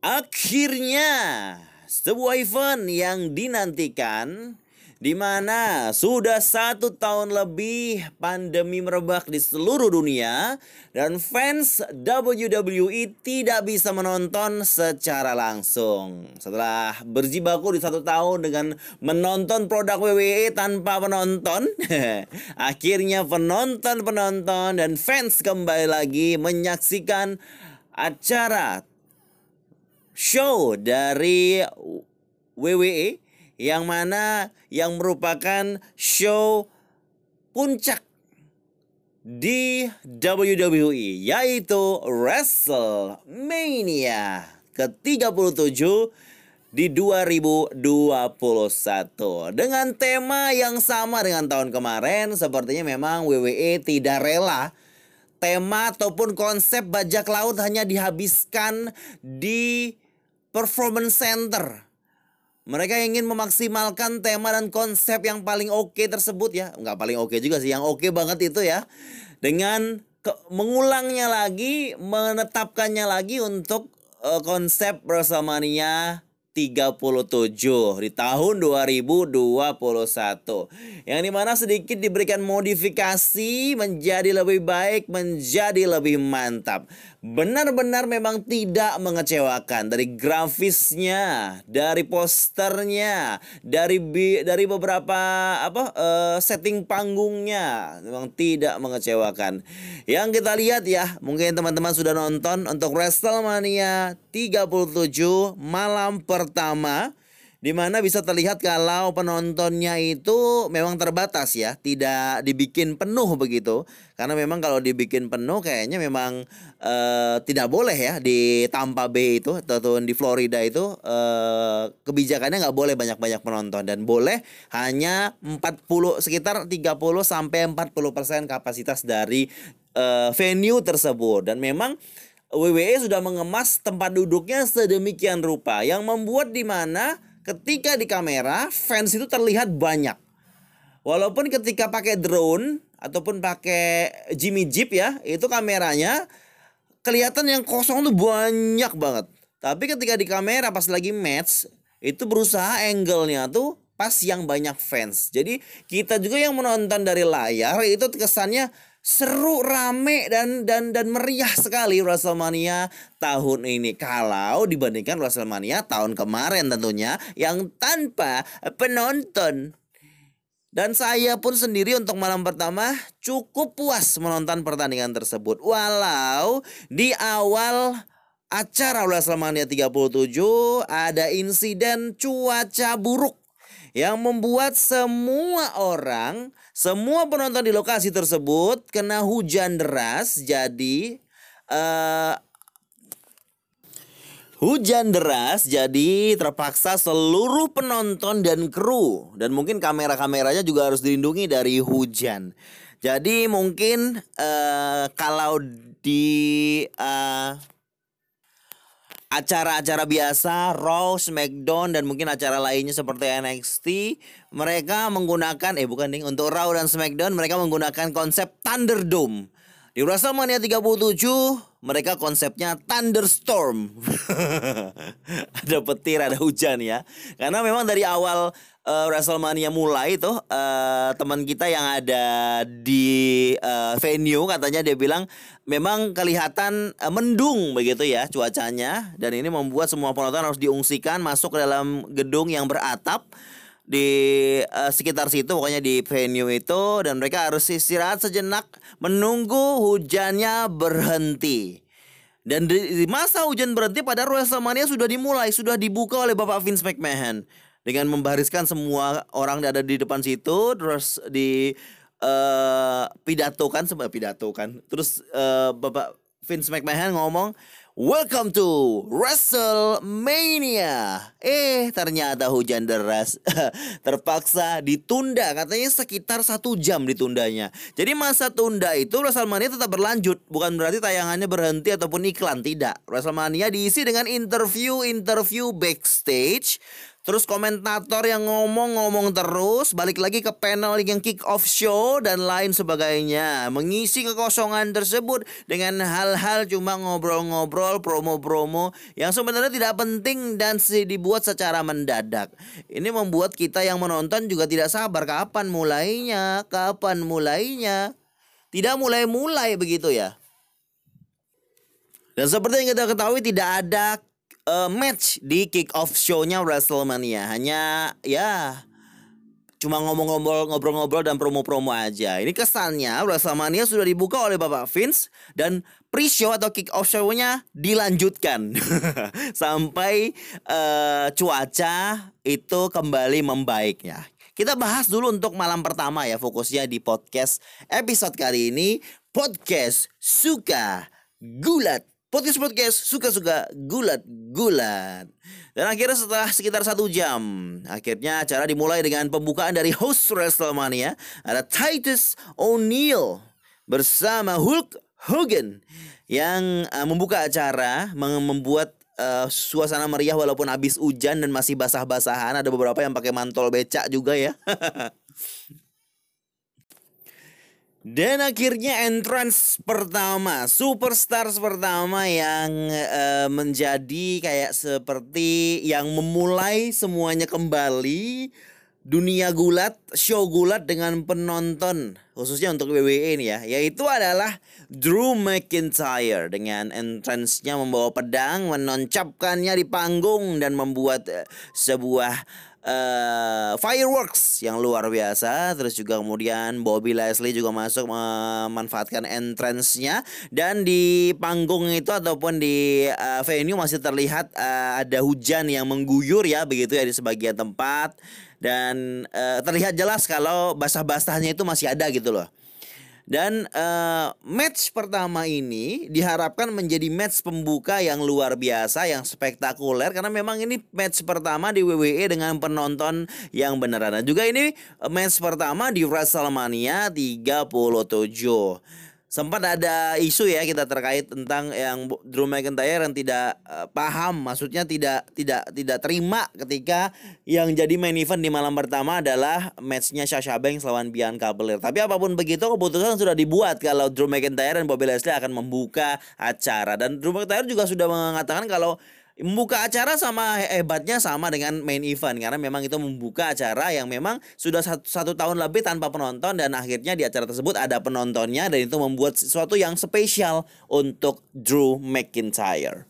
Akhirnya sebuah event yang dinantikan di mana sudah satu tahun lebih pandemi merebak di seluruh dunia dan fans WWE tidak bisa menonton secara langsung. Setelah berjibaku di satu tahun dengan menonton produk WWE tanpa penonton, akhirnya penonton-penonton dan fans kembali lagi menyaksikan acara show dari WWE yang mana yang merupakan show puncak di WWE yaitu WrestleMania ke-37 di 2021 dengan tema yang sama dengan tahun kemarin sepertinya memang WWE tidak rela tema ataupun konsep bajak laut hanya dihabiskan di performance center mereka ingin memaksimalkan tema dan konsep yang paling oke okay tersebut ya. Nggak paling oke okay juga sih, yang oke okay banget itu ya. Dengan mengulangnya lagi, menetapkannya lagi untuk uh, konsep WrestleMania 37 di tahun 2021 yang di mana sedikit diberikan modifikasi menjadi lebih baik menjadi lebih mantap benar-benar memang tidak mengecewakan. Dari grafisnya dari posternya dari dari beberapa apa uh, setting panggungnya memang tidak mengecewakan. Yang kita lihat ya mungkin teman-teman sudah nonton untuk WrestleMania 37 malam per pertama di mana bisa terlihat kalau penontonnya itu memang terbatas ya, tidak dibikin penuh begitu. Karena memang kalau dibikin penuh kayaknya memang uh, tidak boleh ya di Tampa Bay itu atau di Florida itu uh, kebijakannya nggak boleh banyak-banyak penonton. Dan boleh hanya 40 sekitar 30 sampai 40% kapasitas dari uh, venue tersebut. Dan memang WWE sudah mengemas tempat duduknya sedemikian rupa. Yang membuat di mana ketika di kamera fans itu terlihat banyak. Walaupun ketika pakai drone ataupun pakai Jimmy Jeep ya, itu kameranya kelihatan yang kosong tuh banyak banget. Tapi ketika di kamera pas lagi match itu berusaha angle-nya tuh pas yang banyak fans. Jadi kita juga yang menonton dari layar itu kesannya seru, rame dan dan dan meriah sekali WrestleMania tahun ini kalau dibandingkan WrestleMania tahun kemarin tentunya yang tanpa penonton. Dan saya pun sendiri untuk malam pertama cukup puas menonton pertandingan tersebut. Walau di awal acara WrestleMania 37 ada insiden cuaca buruk yang membuat semua orang, semua penonton di lokasi tersebut kena hujan deras. Jadi uh, Hujan deras jadi terpaksa seluruh penonton dan kru dan mungkin kamera-kameranya juga harus dilindungi dari hujan. Jadi mungkin uh, kalau di uh, acara-acara biasa Raw, SmackDown dan mungkin acara lainnya seperti NXT mereka menggunakan eh bukan nih untuk Raw dan SmackDown mereka menggunakan konsep Thunderdome. Di WrestleMania 37 mereka konsepnya thunderstorm. ada petir, ada hujan ya. Karena memang dari awal uh, WrestleMania mulai tuh uh, teman kita yang ada di uh, venue katanya dia bilang memang kelihatan uh, mendung begitu ya cuacanya. Dan ini membuat semua penonton harus diungsikan masuk ke dalam gedung yang beratap di uh, sekitar situ pokoknya di venue itu. Dan mereka harus istirahat sejenak menunggu hujannya berhenti. Dan di, masa hujan berhenti pada WrestleMania sudah dimulai, sudah dibuka oleh Bapak Vince McMahon dengan membariskan semua orang yang ada di depan situ terus di uh, pidatokan sebab pidatokan terus uh, Bapak Vince McMahon ngomong Welcome to WrestleMania. Eh, ternyata hujan deras terpaksa ditunda. Katanya sekitar satu jam ditundanya. Jadi masa tunda itu WrestleMania tetap berlanjut. Bukan berarti tayangannya berhenti ataupun iklan. Tidak. WrestleMania diisi dengan interview-interview backstage terus komentator yang ngomong-ngomong terus, balik lagi ke panel yang kick off show dan lain sebagainya. Mengisi kekosongan tersebut dengan hal-hal cuma ngobrol-ngobrol, promo-promo yang sebenarnya tidak penting dan dibuat secara mendadak. Ini membuat kita yang menonton juga tidak sabar kapan mulainya, kapan mulainya. Tidak mulai-mulai begitu ya. Dan seperti yang kita ketahui tidak ada uh, match di kick off show-nya WrestleMania. Hanya ya cuma ngomong-ngobrol ngobrol-ngobrol dan promo-promo aja. Ini kesannya WrestleMania sudah dibuka oleh Bapak Vince dan pre-show atau kick off show-nya dilanjutkan sampai uh, cuaca itu kembali membaiknya. Kita bahas dulu untuk malam pertama ya fokusnya di podcast episode kali ini podcast suka gulat Podcast-podcast suka-suka gulat-gulat. Dan akhirnya setelah sekitar satu jam, akhirnya acara dimulai dengan pembukaan dari host WrestleMania. Ada Titus O'Neil bersama Hulk Hogan yang uh, membuka acara, membuat uh, suasana meriah walaupun habis hujan dan masih basah-basahan. Ada beberapa yang pakai mantol becak juga ya. Dan akhirnya entrance pertama, superstars pertama yang uh, menjadi kayak seperti yang memulai semuanya kembali dunia gulat, show gulat dengan penonton khususnya untuk WWE ini ya, yaitu adalah Drew McIntyre dengan entrance-nya membawa pedang, menoncapkannya di panggung dan membuat uh, sebuah uh, fireworks yang luar biasa. Terus juga kemudian Bobby Leslie juga masuk memanfaatkan entrance-nya. Dan di panggung itu ataupun di uh, venue masih terlihat uh, ada hujan yang mengguyur ya begitu ya di sebagian tempat. Dan uh, terlihat jelas kalau basah-basahnya itu masih ada gitu loh. Dan uh, match pertama ini diharapkan menjadi match pembuka yang luar biasa, yang spektakuler karena memang ini match pertama di WWE dengan penonton yang beneran. Dan juga ini match pertama di WrestleMania 37 sempat ada isu ya kita terkait tentang yang Drew McIntyre yang tidak uh, paham maksudnya tidak tidak tidak terima ketika yang jadi main event di malam pertama adalah matchnya Sasha Banks lawan Bianca Belair. Tapi apa pun begitu keputusan sudah dibuat kalau Drew McIntyre dan Bobby Lashley akan membuka acara. Dan Drew McIntyre juga sudah mengatakan kalau membuka acara sama hebatnya sama dengan main event karena memang itu membuka acara yang memang sudah satu, satu tahun lebih tanpa penonton dan akhirnya di acara tersebut ada penontonnya dan itu membuat sesuatu yang spesial untuk Drew McIntyre.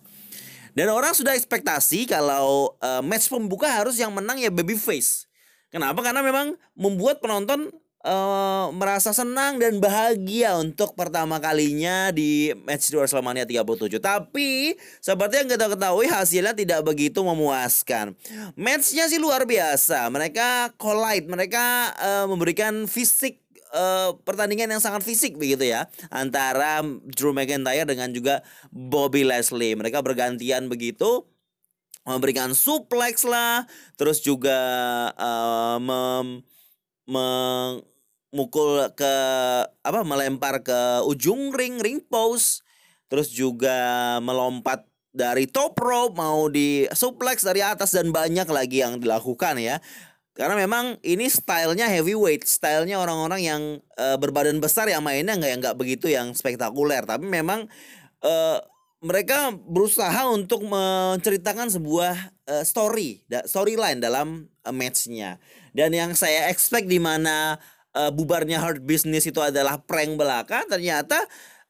Dan orang sudah ekspektasi kalau uh, match pembuka harus yang menang ya babyface. Kenapa? Karena memang membuat penonton uh, merasa senang dan bahagia untuk pertama kalinya di match di WrestleMania 37. Tapi seperti yang kita ketahui hasilnya tidak begitu memuaskan. Matchnya sih luar biasa. Mereka collide, mereka uh, memberikan fisik uh, pertandingan yang sangat fisik begitu ya antara Drew McIntyre dengan juga Bobby Leslie. Mereka bergantian begitu memberikan suplex lah, terus juga uh, mem, meng mukul ke apa melempar ke ujung ring ring post terus juga melompat dari top rope mau di suplex dari atas dan banyak lagi yang dilakukan ya. Karena memang ini stylenya heavyweight stylenya orang-orang yang uh, berbadan besar yang mainnya nggak yang nggak begitu yang spektakuler. Tapi memang uh, mereka berusaha untuk menceritakan sebuah uh, story storyline dalam uh, matchnya. Dan yang saya expect di mana uh, bubarnya hard business itu adalah prank belaka ternyata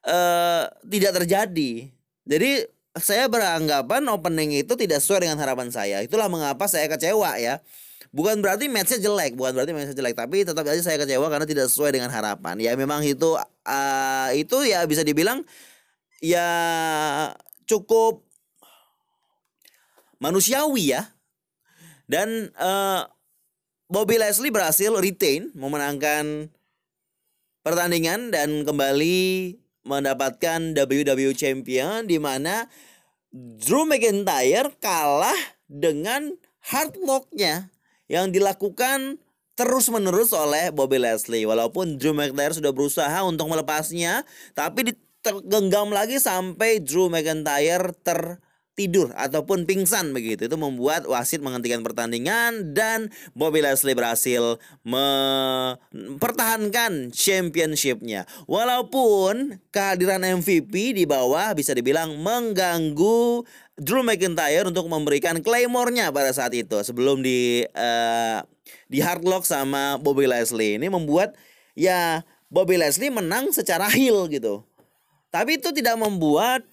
uh, tidak terjadi. Jadi saya beranggapan opening itu tidak sesuai dengan harapan saya. Itulah mengapa saya kecewa ya. Bukan berarti matchnya jelek, bukan berarti matchnya jelek, tapi tetap aja saya kecewa karena tidak sesuai dengan harapan. Ya memang itu uh, itu ya bisa dibilang ya cukup manusiawi ya. Dan uh, Bobby Leslie berhasil retain memenangkan pertandingan dan kembali mendapatkan WWE Champion di mana Drew McIntyre kalah dengan hardlocknya yang dilakukan terus menerus oleh Bobby Leslie. Walaupun Drew McIntyre sudah berusaha untuk melepasnya tapi digenggam lagi sampai Drew McIntyre ter tidur ataupun pingsan begitu. Itu membuat wasit menghentikan pertandingan dan Bobby Leslie berhasil mempertahankan championshipnya. Walaupun kehadiran MVP di bawah bisa dibilang mengganggu Drew McIntyre untuk memberikan claymore-nya pada saat itu sebelum di uh, di hardlock sama Bobby Leslie. Ini membuat ya Bobby Leslie menang secara heel gitu. Tapi itu tidak membuat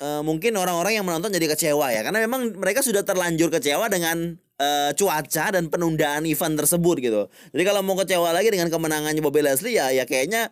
uh, mungkin orang-orang yang menonton jadi kecewa ya karena memang mereka sudah terlanjur kecewa dengan uh, cuaca dan penundaan event tersebut gitu. Jadi kalau mau kecewa lagi dengan kemenangannya Bobby Leslie ya ya kayaknya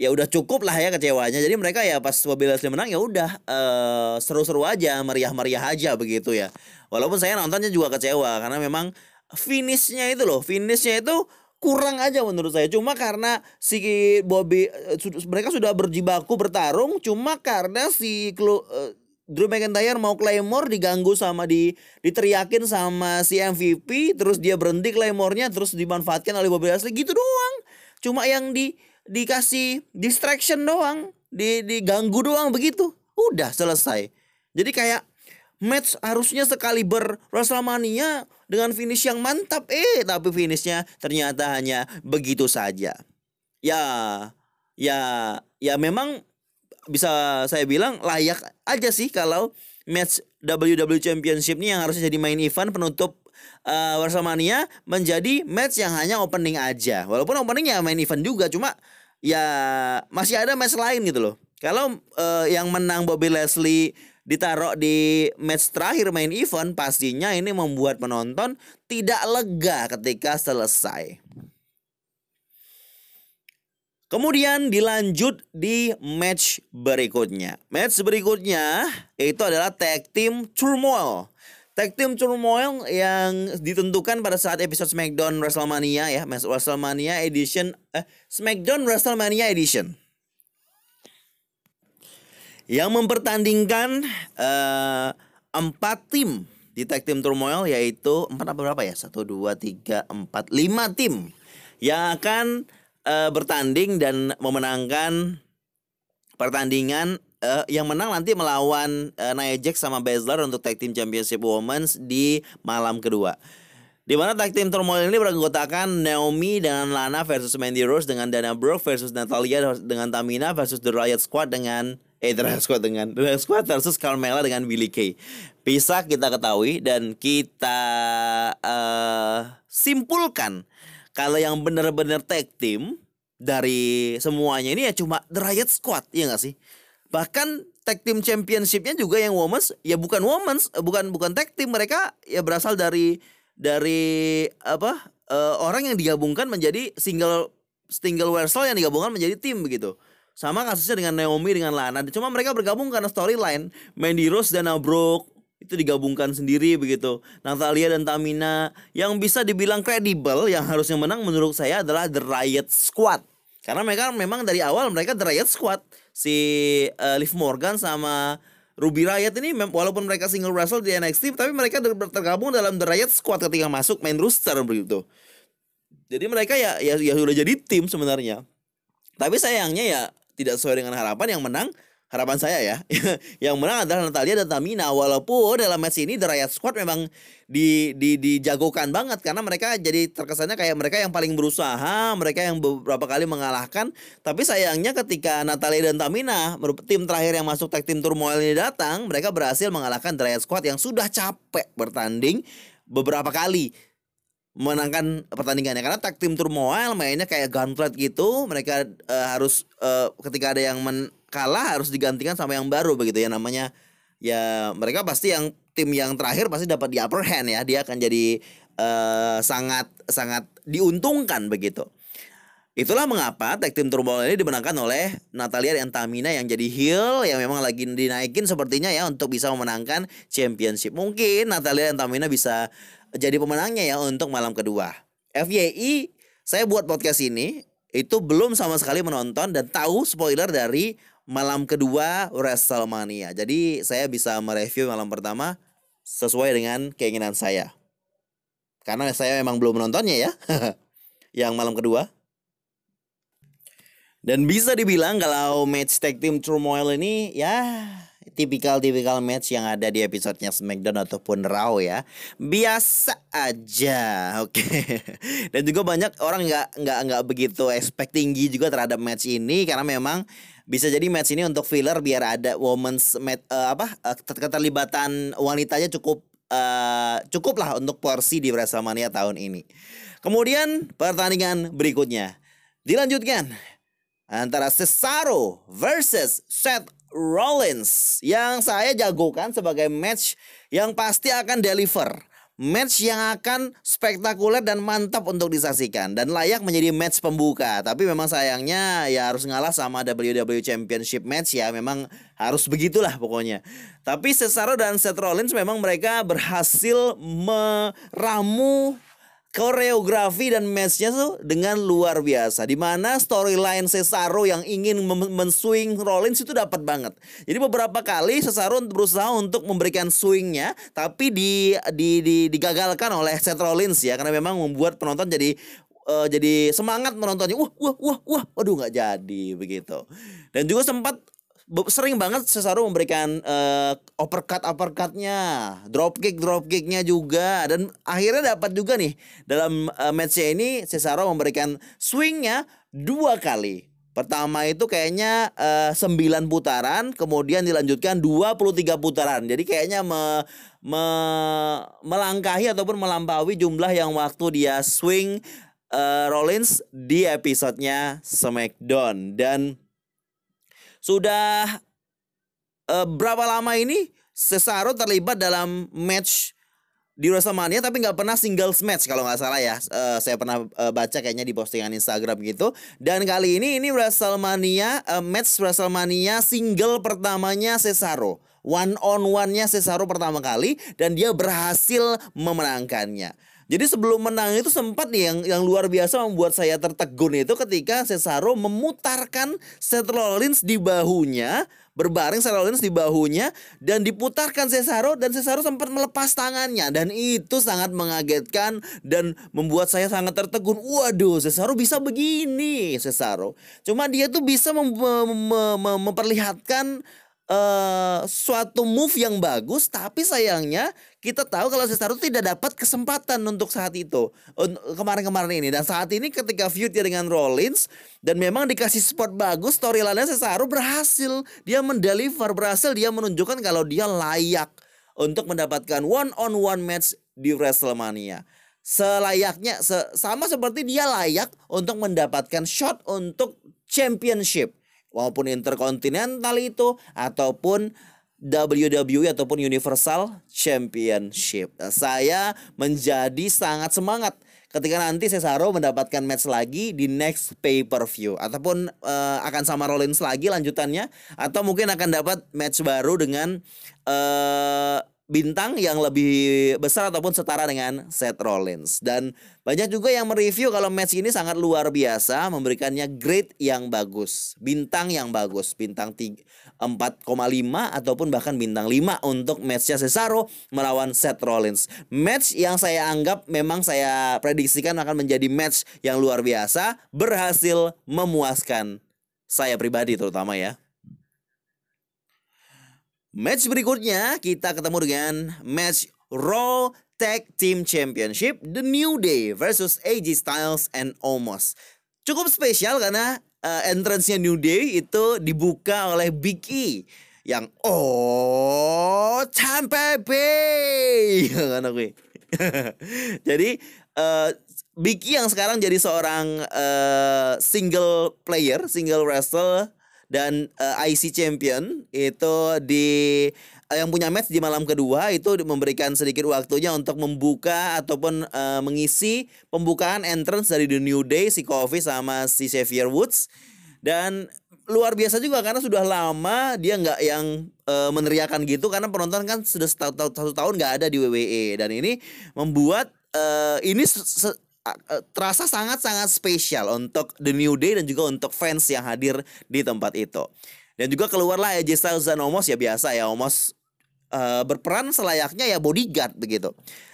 ya udah cukup lah ya kecewanya. Jadi mereka ya pas Bobby Leslie menang ya udah uh, seru-seru aja, meriah-meriah aja begitu ya. Walaupun saya nontonnya juga kecewa karena memang finishnya itu loh, finishnya itu kurang aja menurut saya. Cuma karena si Bobby eh, mereka sudah berjibaku bertarung cuma karena si Klo, uh, Drew McIntyre mau Claymore diganggu sama di diteriakin sama si MVP terus dia berhenti Claymore-nya terus dimanfaatkan oleh Bobby Lashley. Gitu doang. Cuma yang di dikasih distraction doang di diganggu doang begitu. Udah selesai. Jadi kayak match harusnya sekali ber WrestleMania dengan finish yang mantap eh tapi finishnya ternyata hanya begitu saja. Ya ya ya memang bisa saya bilang layak aja sih kalau match WWE Championship ini yang harusnya jadi main event penutup uh, WrestleMania menjadi match yang hanya opening aja. Walaupun openingnya main event juga cuma ya masih ada match lain gitu loh. Kalau uh, yang menang Bobby Leslie ditaruh di match terakhir main event pastinya ini membuat penonton tidak lega ketika selesai. Kemudian dilanjut di match berikutnya. Match berikutnya itu adalah tag team turmoil. Tag team turmoil yang ditentukan pada saat episode SmackDown WrestleMania ya, WrestleMania Edition, eh, SmackDown WrestleMania Edition yang mempertandingkan uh, empat tim di tag team turmoil yaitu empat apa berapa ya satu dua tiga empat lima tim yang akan uh, bertanding dan memenangkan pertandingan uh, yang menang nanti melawan uh, Nia Jax sama Baszler untuk tag team championship women's di malam kedua. Di mana tag team turmoil ini beranggotakan Naomi dengan Lana versus Mandy Rose dengan Dana Brooke versus Natalia dengan Tamina versus The Riot Squad dengan eh Riot Squad dengan Riot Squad versus Carmella dengan Billy Kay. Bisa kita ketahui dan kita uh, simpulkan kalau yang benar-benar tag team dari semuanya ini ya cuma The Riot Squad, ya gak sih? Bahkan tag team championshipnya juga yang women's ya bukan women's, bukan bukan tag team mereka ya berasal dari dari apa uh, orang yang digabungkan menjadi single single wrestle yang digabungkan menjadi tim begitu. Sama kasusnya dengan Naomi dengan Lana. Cuma mereka bergabung karena storyline. Mandy Rose dan Brooke itu digabungkan sendiri begitu. Natalia dan Tamina yang bisa dibilang kredibel yang harusnya menang menurut saya adalah The Riot Squad. Karena mereka memang dari awal mereka The Riot Squad. Si uh, Liv Morgan sama Ruby Riot ini walaupun mereka single wrestle di NXT tapi mereka tergabung dalam The Riot Squad ketika masuk main roster begitu. Jadi mereka ya ya, ya sudah jadi tim sebenarnya. Tapi sayangnya ya tidak sesuai dengan harapan yang menang harapan saya ya. Yang menang adalah Natalia dan Tamina. Walaupun dalam match ini The Riot Squad memang di, di dijagokan banget karena mereka jadi terkesannya kayak mereka yang paling berusaha mereka yang beberapa kali mengalahkan. Tapi sayangnya ketika Natalia dan Tamina tim terakhir yang masuk tag team turmoil ini datang mereka berhasil mengalahkan The Riot Squad yang sudah capek bertanding beberapa kali menangkan pertandingannya karena tag team turmoil mainnya kayak gauntlet gitu mereka uh, harus uh, ketika ada yang men kalah harus digantikan sama yang baru begitu ya namanya ya mereka pasti yang tim yang terakhir pasti dapat di upper hand ya dia akan jadi uh, sangat sangat diuntungkan begitu Itulah mengapa tag team turmoil ini dimenangkan oleh Natalia dan Tamina yang jadi heel yang memang lagi dinaikin sepertinya ya untuk bisa memenangkan championship. Mungkin Natalia dan Tamina bisa jadi pemenangnya ya untuk malam kedua. FYI, saya buat podcast ini itu belum sama sekali menonton dan tahu spoiler dari malam kedua WrestleMania. Jadi saya bisa mereview malam pertama sesuai dengan keinginan saya. Karena saya memang belum menontonnya ya. yang malam kedua. Dan bisa dibilang kalau match tag team turmoil ini ya tipikal-tipikal match yang ada di episodenya SmackDown ataupun Raw ya. Biasa aja, oke. Okay. Dan juga banyak orang nggak nggak nggak begitu expect tinggi juga terhadap match ini karena memang bisa jadi match ini untuk filler biar ada women's match uh, apa uh, keterlibatan wanitanya cukup uh, cukup lah untuk porsi di WrestleMania tahun ini. Kemudian pertandingan berikutnya dilanjutkan antara Cesaro versus Seth Rollins yang saya jagokan sebagai match yang pasti akan deliver match yang akan spektakuler dan mantap untuk disaksikan dan layak menjadi match pembuka. Tapi memang sayangnya ya harus ngalah sama WWE Championship match ya. Memang harus begitulah pokoknya. Tapi Cesaro dan Seth Rollins memang mereka berhasil meramu koreografi dan matchnya tuh dengan luar biasa. Di mana storyline Cesaro yang ingin menswing Rollins itu dapat banget. Jadi beberapa kali Cesaro berusaha untuk memberikan swingnya, tapi di, di, di digagalkan oleh Seth Rollins ya, karena memang membuat penonton jadi uh, jadi semangat menontonnya. Wah, wah, wah, wah, waduh nggak jadi begitu. Dan juga sempat sering banget Cesaro memberikan uh, uppercut uppercutnya, drop kick drop kicknya juga dan akhirnya dapat juga nih dalam uh, matchnya ini Cesaro memberikan swingnya dua kali. Pertama itu kayaknya uh, 9 putaran, kemudian dilanjutkan 23 putaran. Jadi kayaknya me, me, melangkahi ataupun melampaui jumlah yang waktu dia swing uh, Rollins di episodenya SmackDown dan sudah uh, berapa lama ini Cesaro terlibat dalam match di WrestleMania tapi nggak pernah singles match kalau nggak salah ya. Uh, saya pernah uh, baca kayaknya di postingan Instagram gitu. Dan kali ini ini WrestleMania uh, match WrestleMania single pertamanya Cesaro. One on one-nya Cesaro pertama kali dan dia berhasil memenangkannya jadi sebelum menang itu sempat nih yang yang luar biasa membuat saya tertegun itu ketika Cesaro memutarkan Seth Rollins di bahunya, berbaring Seth Rollins di bahunya dan diputarkan Cesaro dan Cesaro sempat melepas tangannya dan itu sangat mengagetkan dan membuat saya sangat tertegun. Waduh, Cesaro bisa begini, Cesaro. Cuma dia tuh bisa mem mem mem memperlihatkan uh, suatu move yang bagus tapi sayangnya kita tahu kalau Cesaro tidak dapat kesempatan untuk saat itu kemarin-kemarin ini. Dan saat ini ketika feudnya dengan Rollins dan memang dikasih spot bagus storyline-nya Cesaro berhasil. Dia mendeliver berhasil. Dia menunjukkan kalau dia layak untuk mendapatkan one on one match di WrestleMania. Selayaknya se sama seperti dia layak untuk mendapatkan shot untuk championship maupun interkontinental itu ataupun WWE ataupun Universal Championship. Nah, saya menjadi sangat semangat ketika nanti Cesaro mendapatkan match lagi di next pay per view ataupun uh, akan sama Rollins lagi lanjutannya atau mungkin akan dapat match baru dengan uh, bintang yang lebih besar ataupun setara dengan Seth Rollins. Dan banyak juga yang mereview kalau match ini sangat luar biasa memberikannya grade yang bagus bintang yang bagus bintang 4,5 ataupun bahkan bintang 5 untuk matchnya Cesaro melawan Seth Rollins. Match yang saya anggap memang saya prediksikan akan menjadi match yang luar biasa berhasil memuaskan saya pribadi terutama ya Match berikutnya kita ketemu dengan match Raw Tag Team Championship The New Day versus AJ Styles and Omos. Cukup spesial karena uh, entrance-nya New Day itu dibuka oleh Big E yang oh Tampa Bay kan oke. jadi uh, Big E yang sekarang jadi seorang uh, single player, single wrestler dan uh, eh, IC champion itu di uh, yang punya match di malam kedua itu memberikan sedikit waktunya untuk membuka ataupun uh, mengisi pembukaan entrance dari The New Day si Kofi sama si Xavier Woods. Dan luar biasa juga karena sudah lama dia nggak yang uh, meneriakan gitu karena penonton kan sudah satu, tahun nggak ada di WWE dan ini membuat uh, ini terasa sangat-sangat spesial untuk The New Day dan juga untuk fans yang hadir di tempat itu. Dan juga keluarlah AJ Styles dan Omos ya biasa ya Omos uh, berperan selayaknya ya bodyguard begitu.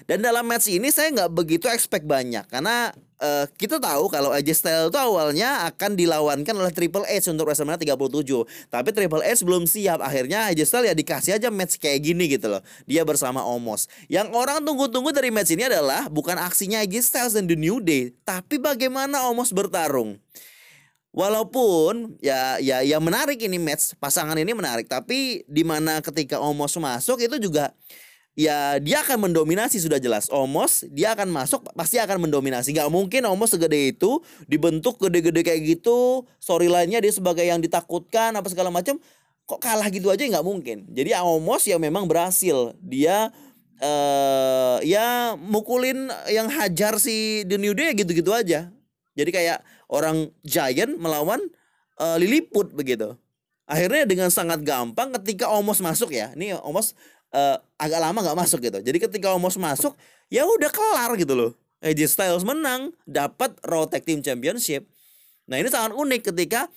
Dan dalam match ini saya nggak begitu expect banyak karena uh, kita tahu kalau AJ Styles itu awalnya akan dilawankan oleh Triple H untuk WrestleMania 37. Tapi Triple H belum siap. Akhirnya AJ Styles ya dikasih aja match kayak gini gitu loh. Dia bersama Omos. Yang orang tunggu-tunggu dari match ini adalah bukan aksinya AJ Styles dan The New Day, tapi bagaimana Omos bertarung. Walaupun ya ya ya menarik ini match pasangan ini menarik tapi di mana ketika Omos masuk itu juga ya dia akan mendominasi sudah jelas. Omos dia akan masuk pasti akan mendominasi. Gak mungkin Omos segede itu dibentuk gede-gede kayak gitu. Storyline-nya dia sebagai yang ditakutkan apa segala macam kok kalah gitu aja nggak mungkin. Jadi Omos ya memang berhasil. Dia uh, ya mukulin yang hajar si The New Day gitu-gitu aja. Jadi kayak orang Giant melawan uh, Lilliput begitu. Akhirnya dengan sangat gampang ketika Omos masuk ya. Ini Omos uh, agak lama nggak masuk gitu. Jadi ketika Omos masuk, ya udah kelar gitu loh. AJ Styles menang, dapat Raw Tag Team Championship. Nah ini sangat unik ketika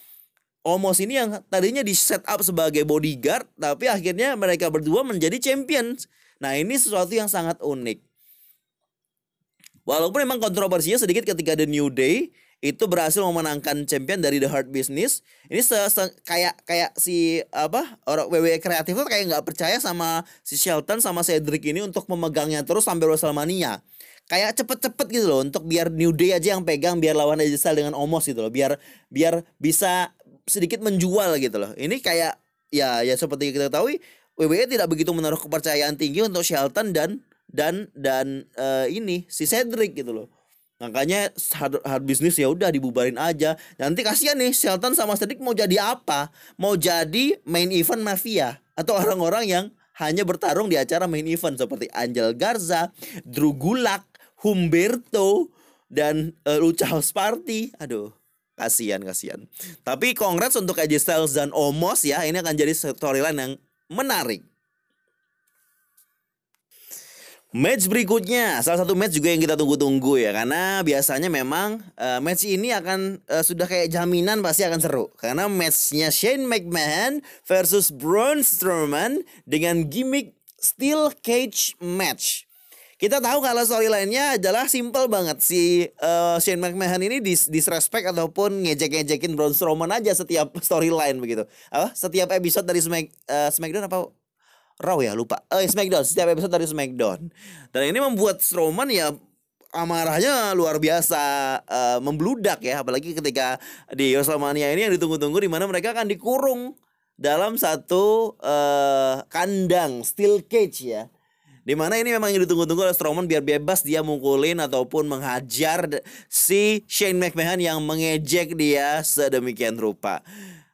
Omos ini yang tadinya di set up sebagai bodyguard, tapi akhirnya mereka berdua menjadi champions. Nah ini sesuatu yang sangat unik. Walaupun memang kontroversinya sedikit ketika The New Day itu berhasil memenangkan champion dari The Hard Business. Ini se, se kayak kayak si apa orang WWE kreatif tuh kayak nggak percaya sama si Shelton sama Cedric ini untuk memegangnya terus sampai WrestleMania. Kayak cepet-cepet gitu loh untuk biar New Day aja yang pegang biar lawan AJ Styles dengan Omos gitu loh. Biar biar bisa sedikit menjual gitu loh. Ini kayak ya ya seperti kita ketahui WWE tidak begitu menaruh kepercayaan tinggi untuk Shelton dan dan dan uh, ini si Cedric gitu loh. Makanya hard, hard business ya udah dibubarin aja. Nanti kasihan nih Shelton sama Cedric mau jadi apa? Mau jadi main event mafia atau orang-orang yang hanya bertarung di acara main event seperti Angel Garza, Drew Gulak, Humberto dan uh, Lucha House Party. Aduh, kasihan kasihan. Tapi congrats untuk AJ Styles dan Omos ya. Ini akan jadi storyline yang menarik. Match berikutnya, salah satu match juga yang kita tunggu-tunggu ya, karena biasanya memang uh, match ini akan uh, sudah kayak jaminan pasti akan seru, karena matchnya Shane McMahon versus Braun Strowman dengan gimmick Steel Cage Match. Kita tahu kalau storyline-nya adalah simple banget si uh, Shane McMahon ini dis disrespect ataupun ngejek-ngejekin Braun Strowman aja setiap storyline begitu. Apa? Setiap episode dari Smack, uh, SmackDown apa Raw ya lupa. Eh Smackdown setiap episode dari Smackdown. Dan ini membuat Strowman ya amarahnya luar biasa uh, membludak ya apalagi ketika di WrestleMania ini yang ditunggu-tunggu di mana mereka akan dikurung dalam satu uh, kandang steel cage ya. Di mana ini memang yang ditunggu-tunggu oleh Strowman biar bebas dia mukulin ataupun menghajar si Shane McMahon yang mengejek dia sedemikian rupa.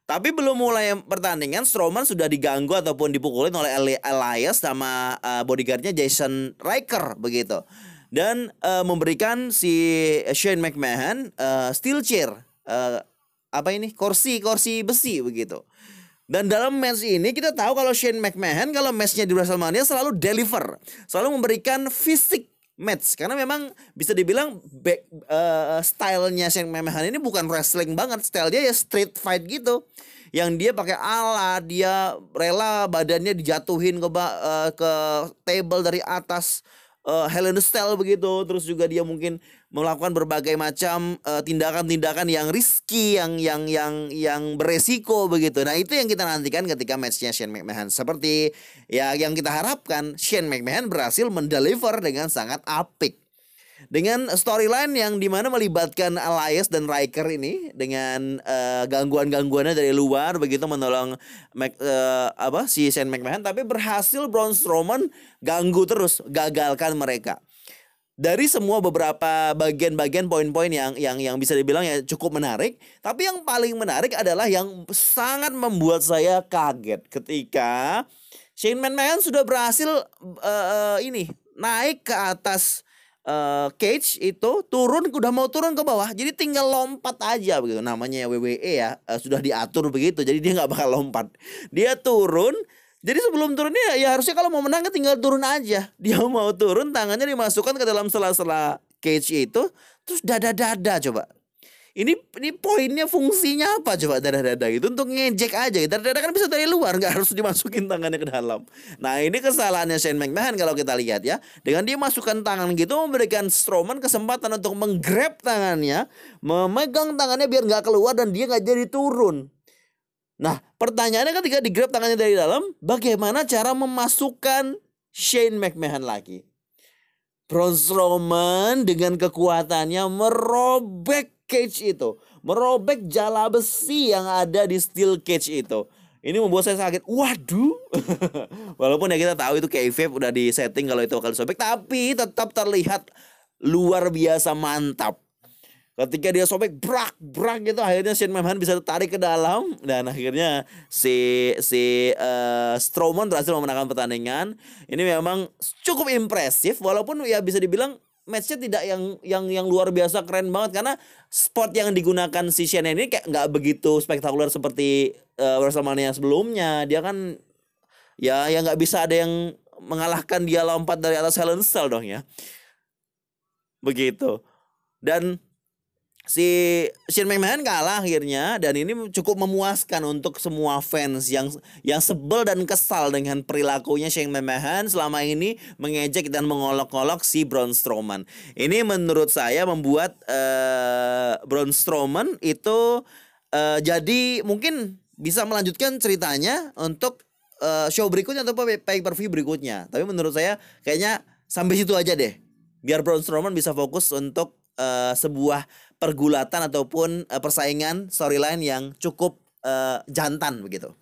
Tapi belum mulai pertandingan Strowman sudah diganggu ataupun dipukulin oleh Elias sama uh, bodyguardnya Jason Riker begitu. Dan uh, memberikan si Shane McMahon uh, steel chair uh, apa ini kursi kursi besi begitu. Dan dalam match ini kita tahu kalau Shane McMahon kalau matchnya di WrestleMania selalu deliver, selalu memberikan fisik match. Karena memang bisa dibilang back uh, stylenya Shane McMahon ini bukan wrestling banget style dia ya street fight gitu. Yang dia pakai alat dia rela badannya dijatuhin ke uh, ke table dari atas uh, Hell in Cell begitu. Terus juga dia mungkin melakukan berbagai macam tindakan tindakan-tindakan yang risky yang yang yang yang beresiko begitu. Nah, itu yang kita nantikan ketika matchnya Shane McMahon. Seperti ya yang kita harapkan Shane McMahon berhasil mendeliver dengan sangat apik dengan storyline yang di mana melibatkan Elias dan Riker ini dengan uh, gangguan-gangguannya dari luar begitu menolong Mac, uh, apa si Shane McMahon tapi berhasil Braun Strowman ganggu terus gagalkan mereka dari semua beberapa bagian-bagian poin-poin yang yang yang bisa dibilang ya cukup menarik, tapi yang paling menarik adalah yang sangat membuat saya kaget ketika Shane McMahon sudah berhasil uh, ini naik ke atas uh, cage itu turun udah mau turun ke bawah jadi tinggal lompat aja begitu. Namanya WWE ya uh, sudah diatur begitu jadi dia nggak bakal lompat. Dia turun jadi sebelum turunnya ya harusnya kalau mau menang kan tinggal turun aja. Dia mau turun tangannya dimasukkan ke dalam sela-sela cage itu terus dada-dada coba. ini ini poinnya fungsinya apa coba dada-dada gitu untuk ngejek aja. Dada-dada kan bisa dari luar nggak harus dimasukin tangannya ke dalam. Nah ini kesalahannya Shane McMahon kalau kita lihat ya. Dengan dia masukkan tangan gitu memberikan Strowman kesempatan untuk menggrab tangannya, memegang tangannya biar nggak keluar dan dia nggak jadi turun. Nah pertanyaannya ketika digrab tangannya dari dalam, bagaimana cara memasukkan Shane McMahon lagi? Braun Strowman dengan kekuatannya merobek cage itu, merobek jala besi yang ada di steel cage itu. Ini membuat saya sakit. Waduh. Walaupun ya kita tahu itu kayfabe udah di setting kalau itu akan sobek, tapi tetap terlihat luar biasa mantap. Ketika dia sobek brak brak gitu akhirnya Shane McMahon bisa tarik ke dalam dan akhirnya si si uh, Strowman berhasil memenangkan pertandingan. Ini memang cukup impresif walaupun ya bisa dibilang matchnya tidak yang yang yang luar biasa keren banget karena spot yang digunakan si Shane ini kayak nggak begitu spektakuler seperti uh, WrestleMania sebelumnya. Dia kan ya ya nggak bisa ada yang mengalahkan dia lompat dari atas Hell in Cell dong ya. Begitu. Dan si Shane McMahon kalah akhirnya dan ini cukup memuaskan untuk semua fans yang yang sebel dan kesal dengan perilakunya Shane McMahon selama ini mengejek dan mengolok-olok si Braun Strowman. Ini menurut saya membuat uh, Braun Strowman itu uh, jadi mungkin bisa melanjutkan ceritanya untuk uh, show berikutnya atau pay per view berikutnya. Tapi menurut saya kayaknya sampai situ aja deh. Biar Braun Strowman bisa fokus untuk uh, sebuah pergulatan ataupun uh, persaingan storyline yang cukup uh, jantan begitu.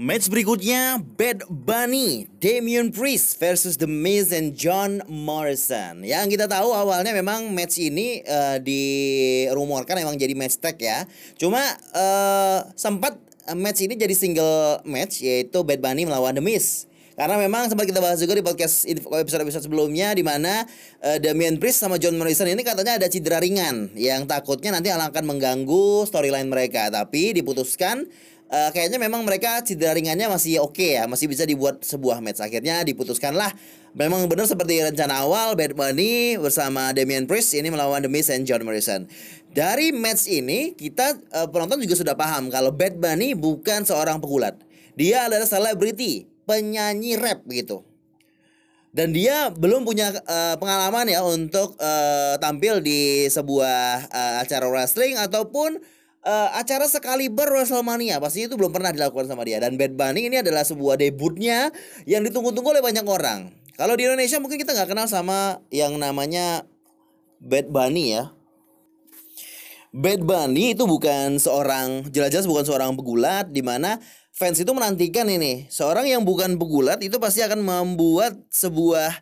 Match berikutnya Bad Bunny, Damian Priest versus The Miz and John Morrison. Yang kita tahu awalnya memang match ini uh, dirumorkan memang jadi match tag ya. Cuma uh, sempat match ini jadi single match yaitu Bad Bunny melawan The Miz. Karena memang sempat kita bahas juga di podcast episode-episode sebelumnya di mana uh, Damian Priest sama John Morrison ini katanya ada cedera ringan yang takutnya nanti akan mengganggu storyline mereka. Tapi diputuskan uh, kayaknya memang mereka cedera ringannya masih oke okay ya, masih bisa dibuat sebuah match. Akhirnya diputuskanlah memang benar seperti rencana awal Bad Bunny bersama Damian Priest ini melawan The Miz and John Morrison. Dari match ini kita uh, penonton juga sudah paham kalau Bad Bunny bukan seorang pegulat. Dia adalah selebriti penyanyi rap gitu. Dan dia belum punya uh, pengalaman ya untuk uh, tampil di sebuah uh, acara wrestling ataupun uh, acara sekali ber WrestleMania. Pasti itu belum pernah dilakukan sama dia. Dan Bad Bunny ini adalah sebuah debutnya yang ditunggu-tunggu oleh banyak orang. Kalau di Indonesia mungkin kita nggak kenal sama yang namanya Bad Bunny ya. Bad Bunny itu bukan seorang jelas-jelas bukan seorang pegulat di mana fans itu menantikan ini seorang yang bukan pegulat itu pasti akan membuat sebuah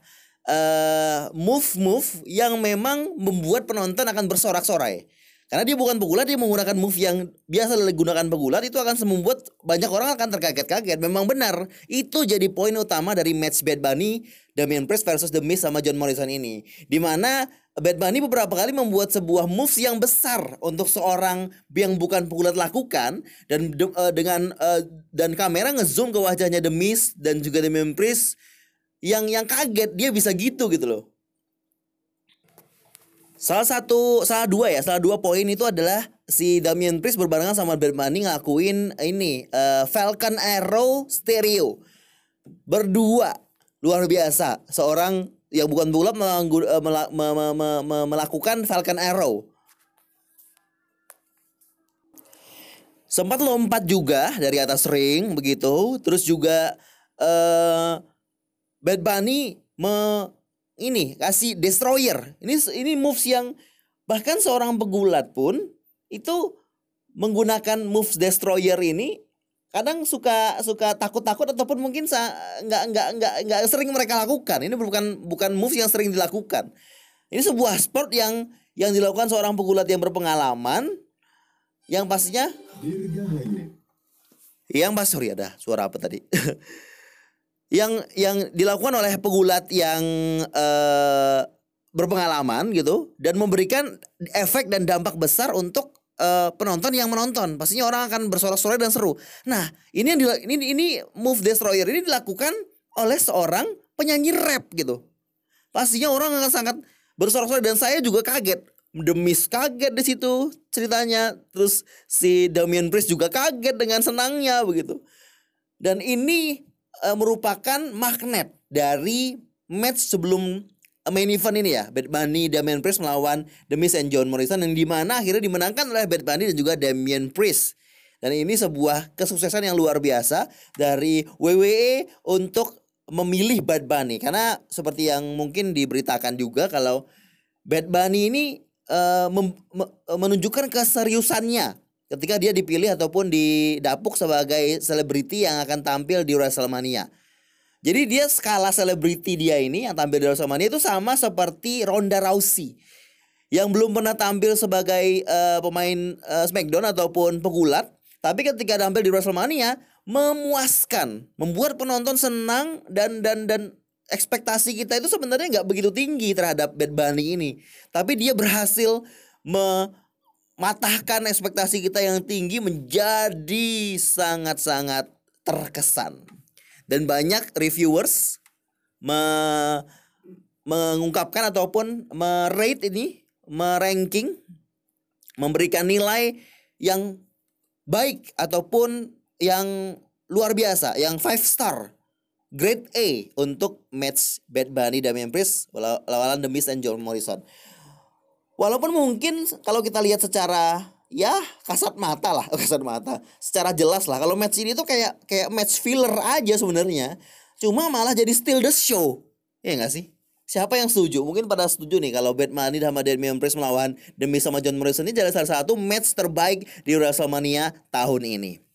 uh, move-move yang memang membuat penonton akan bersorak-sorai. Karena dia bukan pegulat, dia menggunakan move yang biasa digunakan pegulat itu akan membuat banyak orang akan terkaget-kaget. Memang benar, itu jadi poin utama dari match Bad Bunny, Damian Priest versus The Miz sama John Morrison ini. Di mana Bad Bunny beberapa kali membuat sebuah moves yang besar untuk seorang yang bukan pegulat lakukan dan uh, dengan uh, dan kamera ngezoom ke wajahnya The Miz dan juga Damian Priest yang yang kaget dia bisa gitu gitu loh. Salah satu, salah dua ya, salah dua poin itu adalah si Damian Priest berbarengan sama Bad Bunny ngakuin ini uh, Falcon Arrow Stereo berdua luar biasa seorang yang bukan bulap uh, melakukan Falcon Arrow sempat lompat juga dari atas ring begitu terus juga uh, Bad Bunny me ini kasih destroyer. Ini ini moves yang bahkan seorang pegulat pun itu menggunakan moves destroyer ini kadang suka suka takut-takut ataupun mungkin nggak nggak nggak nggak sering mereka lakukan. Ini bukan bukan moves yang sering dilakukan. Ini sebuah sport yang yang dilakukan seorang pegulat yang berpengalaman yang pastinya yang pas sorry ada suara apa tadi yang yang dilakukan oleh pegulat yang uh, berpengalaman gitu dan memberikan efek dan dampak besar untuk uh, penonton yang menonton. Pastinya orang akan bersorak-sorai dan seru. Nah, ini yang ini ini move destroyer ini dilakukan oleh seorang penyanyi rap gitu. Pastinya orang akan sangat bersorak-sorai dan saya juga kaget. Demis kaget di situ ceritanya. Terus si Damian Priest juga kaget dengan senangnya begitu. Dan ini uh, merupakan magnet dari match sebelum main event ini ya. Bad Bunny Damian Priest melawan The Miz and John Morrison yang di mana akhirnya dimenangkan oleh Bad Bunny dan juga Damian Priest. Dan ini sebuah kesuksesan yang luar biasa dari WWE untuk memilih Bad Bunny. Karena seperti yang mungkin diberitakan juga kalau Bad Bunny ini uh, menunjukkan keseriusannya ketika dia dipilih ataupun didapuk sebagai selebriti yang akan tampil di WrestleMania. Jadi dia skala selebriti dia ini yang tampil di WrestleMania itu sama seperti Ronda Rousey yang belum pernah tampil sebagai uh, pemain uh, SmackDown ataupun pegulat, tapi ketika tampil di WrestleMania memuaskan, membuat penonton senang dan dan dan ekspektasi kita itu sebenarnya nggak begitu tinggi terhadap Bad Bunny ini, tapi dia berhasil mematahkan ekspektasi kita yang tinggi menjadi sangat-sangat terkesan dan banyak reviewers me mengungkapkan ataupun merate ini, meranking, memberikan nilai yang baik ataupun yang luar biasa, yang five star, grade A untuk match Bad Bunny Damian Priest lawan The Miz and John Morrison. Walaupun mungkin kalau kita lihat secara ya kasat mata lah kasat mata. Secara jelas lah kalau match ini tuh kayak kayak match filler aja sebenarnya. Cuma malah jadi still the show. Ya nggak sih? Siapa yang setuju? Mungkin pada setuju nih kalau Bunny sama Damian Priest melawan demi sama John Morrison ini jadi salah satu match terbaik di WrestleMania tahun ini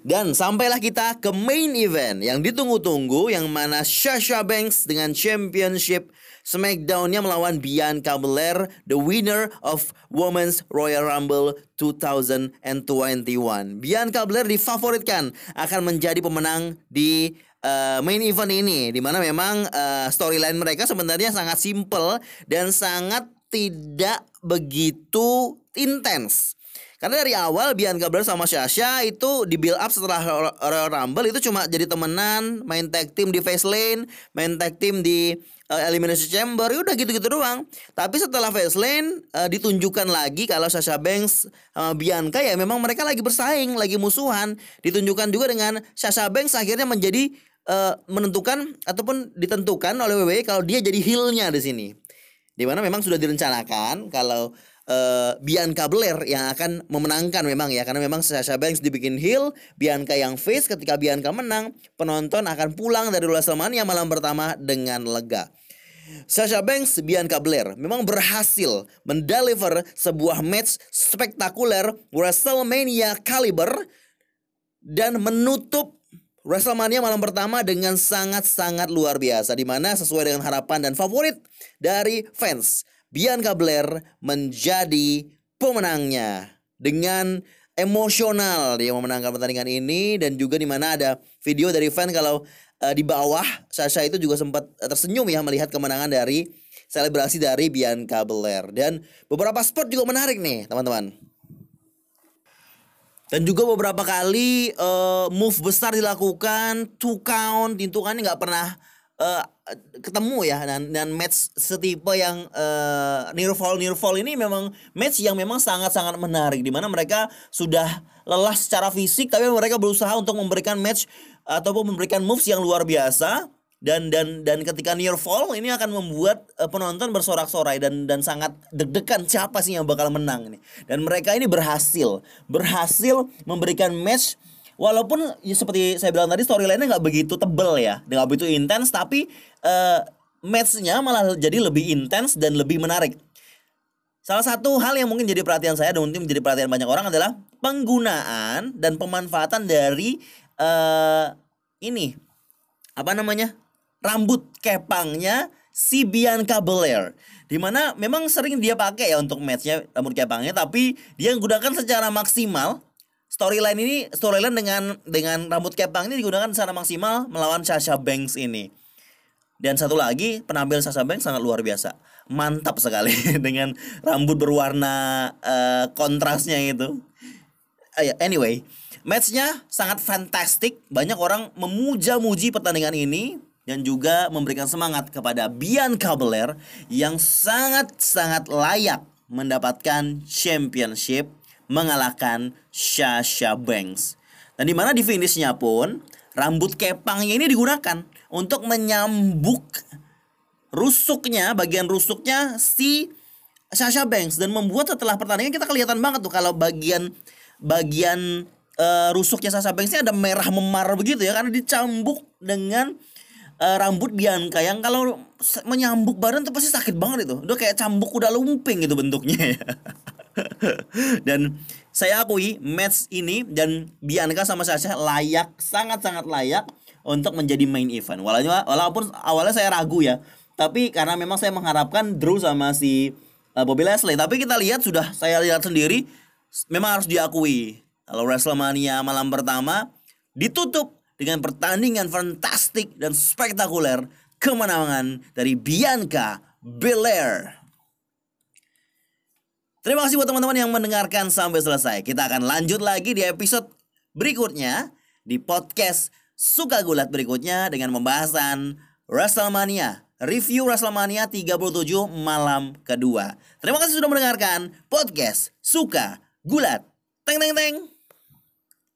Dan sampailah kita ke main event yang ditunggu-tunggu yang mana Sasha Banks dengan championship SmackDown-nya melawan Bianca Belair, the winner of Women's Royal Rumble 2021. Bianca Belair difavoritkan akan menjadi pemenang di uh, main event ini di mana memang uh, storyline mereka sebenarnya sangat simple dan sangat tidak begitu intens. Karena dari awal Bianca Belair sama Sasha itu di build up setelah Royal Rumble itu cuma jadi temenan, main tag team di Fastlane, main tag team di uh, Elimination Chamber, ya udah gitu-gitu doang. Tapi setelah Fastlane uh, ditunjukkan lagi kalau Sasha Banks sama Bianca ya memang mereka lagi bersaing, lagi musuhan. Ditunjukkan juga dengan Sasha Banks akhirnya menjadi uh, menentukan ataupun ditentukan oleh WWE kalau dia jadi heelnya di sini. Di mana memang sudah direncanakan kalau uh, Bianca Belair yang akan memenangkan memang ya karena memang Sasha Banks dibikin heel, Bianca yang face ketika Bianca menang, penonton akan pulang dari WrestleMania malam pertama dengan lega. Sasha Banks, Bianca Belair memang berhasil mendeliver sebuah match spektakuler WrestleMania caliber dan menutup WrestleMania malam pertama dengan sangat-sangat luar biasa di mana sesuai dengan harapan dan favorit dari fans Bianca Belair menjadi pemenangnya dengan emosional dia memenangkan pertandingan ini dan juga di mana ada video dari fan kalau uh, di bawah Sasha itu juga sempat tersenyum ya melihat kemenangan dari selebrasi dari Bianca Belair dan beberapa spot juga menarik nih teman-teman. Dan juga beberapa kali uh, move besar dilakukan, two count, tintukannya nggak pernah uh, ketemu ya dan dan match setipe yang uh, fall. Near fall ini memang match yang memang sangat-sangat menarik di mana mereka sudah lelah secara fisik tapi mereka berusaha untuk memberikan match ataupun memberikan moves yang luar biasa. Dan dan dan ketika near fall ini akan membuat uh, penonton bersorak-sorai dan dan sangat deg-degan siapa sih yang bakal menang ini. Dan mereka ini berhasil berhasil memberikan match walaupun ya seperti saya bilang tadi storyline-nya nggak begitu tebel ya. Nggak begitu intens tapi uh, match-nya malah jadi lebih intens dan lebih menarik. Salah satu hal yang mungkin jadi perhatian saya dan mungkin menjadi perhatian banyak orang adalah penggunaan dan pemanfaatan dari uh, ini apa namanya rambut kepangnya si Bianca Belair. Di mana memang sering dia pakai ya untuk matchnya rambut kepangnya tapi dia menggunakan secara maksimal storyline ini storyline dengan dengan rambut kepang ini digunakan secara maksimal melawan Sasha Banks ini. Dan satu lagi penampilan Sasha Banks sangat luar biasa, mantap sekali dengan rambut berwarna uh, kontrasnya itu. Uh, anyway, matchnya sangat fantastik. Banyak orang memuja-muji pertandingan ini dan juga memberikan semangat kepada Bianca Belair yang sangat-sangat layak mendapatkan championship mengalahkan Sasha Banks. Dan di mana di finishnya pun rambut kepangnya ini digunakan untuk menyambuk rusuknya bagian rusuknya si Sasha Banks dan membuat setelah pertandingan kita kelihatan banget tuh kalau bagian bagian uh, rusuknya Sasha Banks ini ada merah memar begitu ya karena dicambuk dengan uh, rambut Bianca yang kalau menyambuk badan tuh pasti sakit banget itu. Udah kayak cambuk udah lumping itu bentuknya ya. dan saya akui match ini dan Bianca sama Sasha layak sangat-sangat layak untuk menjadi main event. Walaupun walaupun awalnya saya ragu ya, tapi karena memang saya mengharapkan Drew sama si uh, Bobby Leslie, tapi kita lihat sudah saya lihat sendiri memang harus diakui. Kalau WrestleMania malam pertama ditutup dengan pertandingan fantastik dan spektakuler kemenangan dari Bianca Belair. Terima kasih buat teman-teman yang mendengarkan sampai selesai. Kita akan lanjut lagi di episode berikutnya di podcast Suka Gulat berikutnya dengan pembahasan WrestleMania. Review WrestleMania 37 malam kedua. Terima kasih sudah mendengarkan podcast Suka Gulat. Teng teng teng.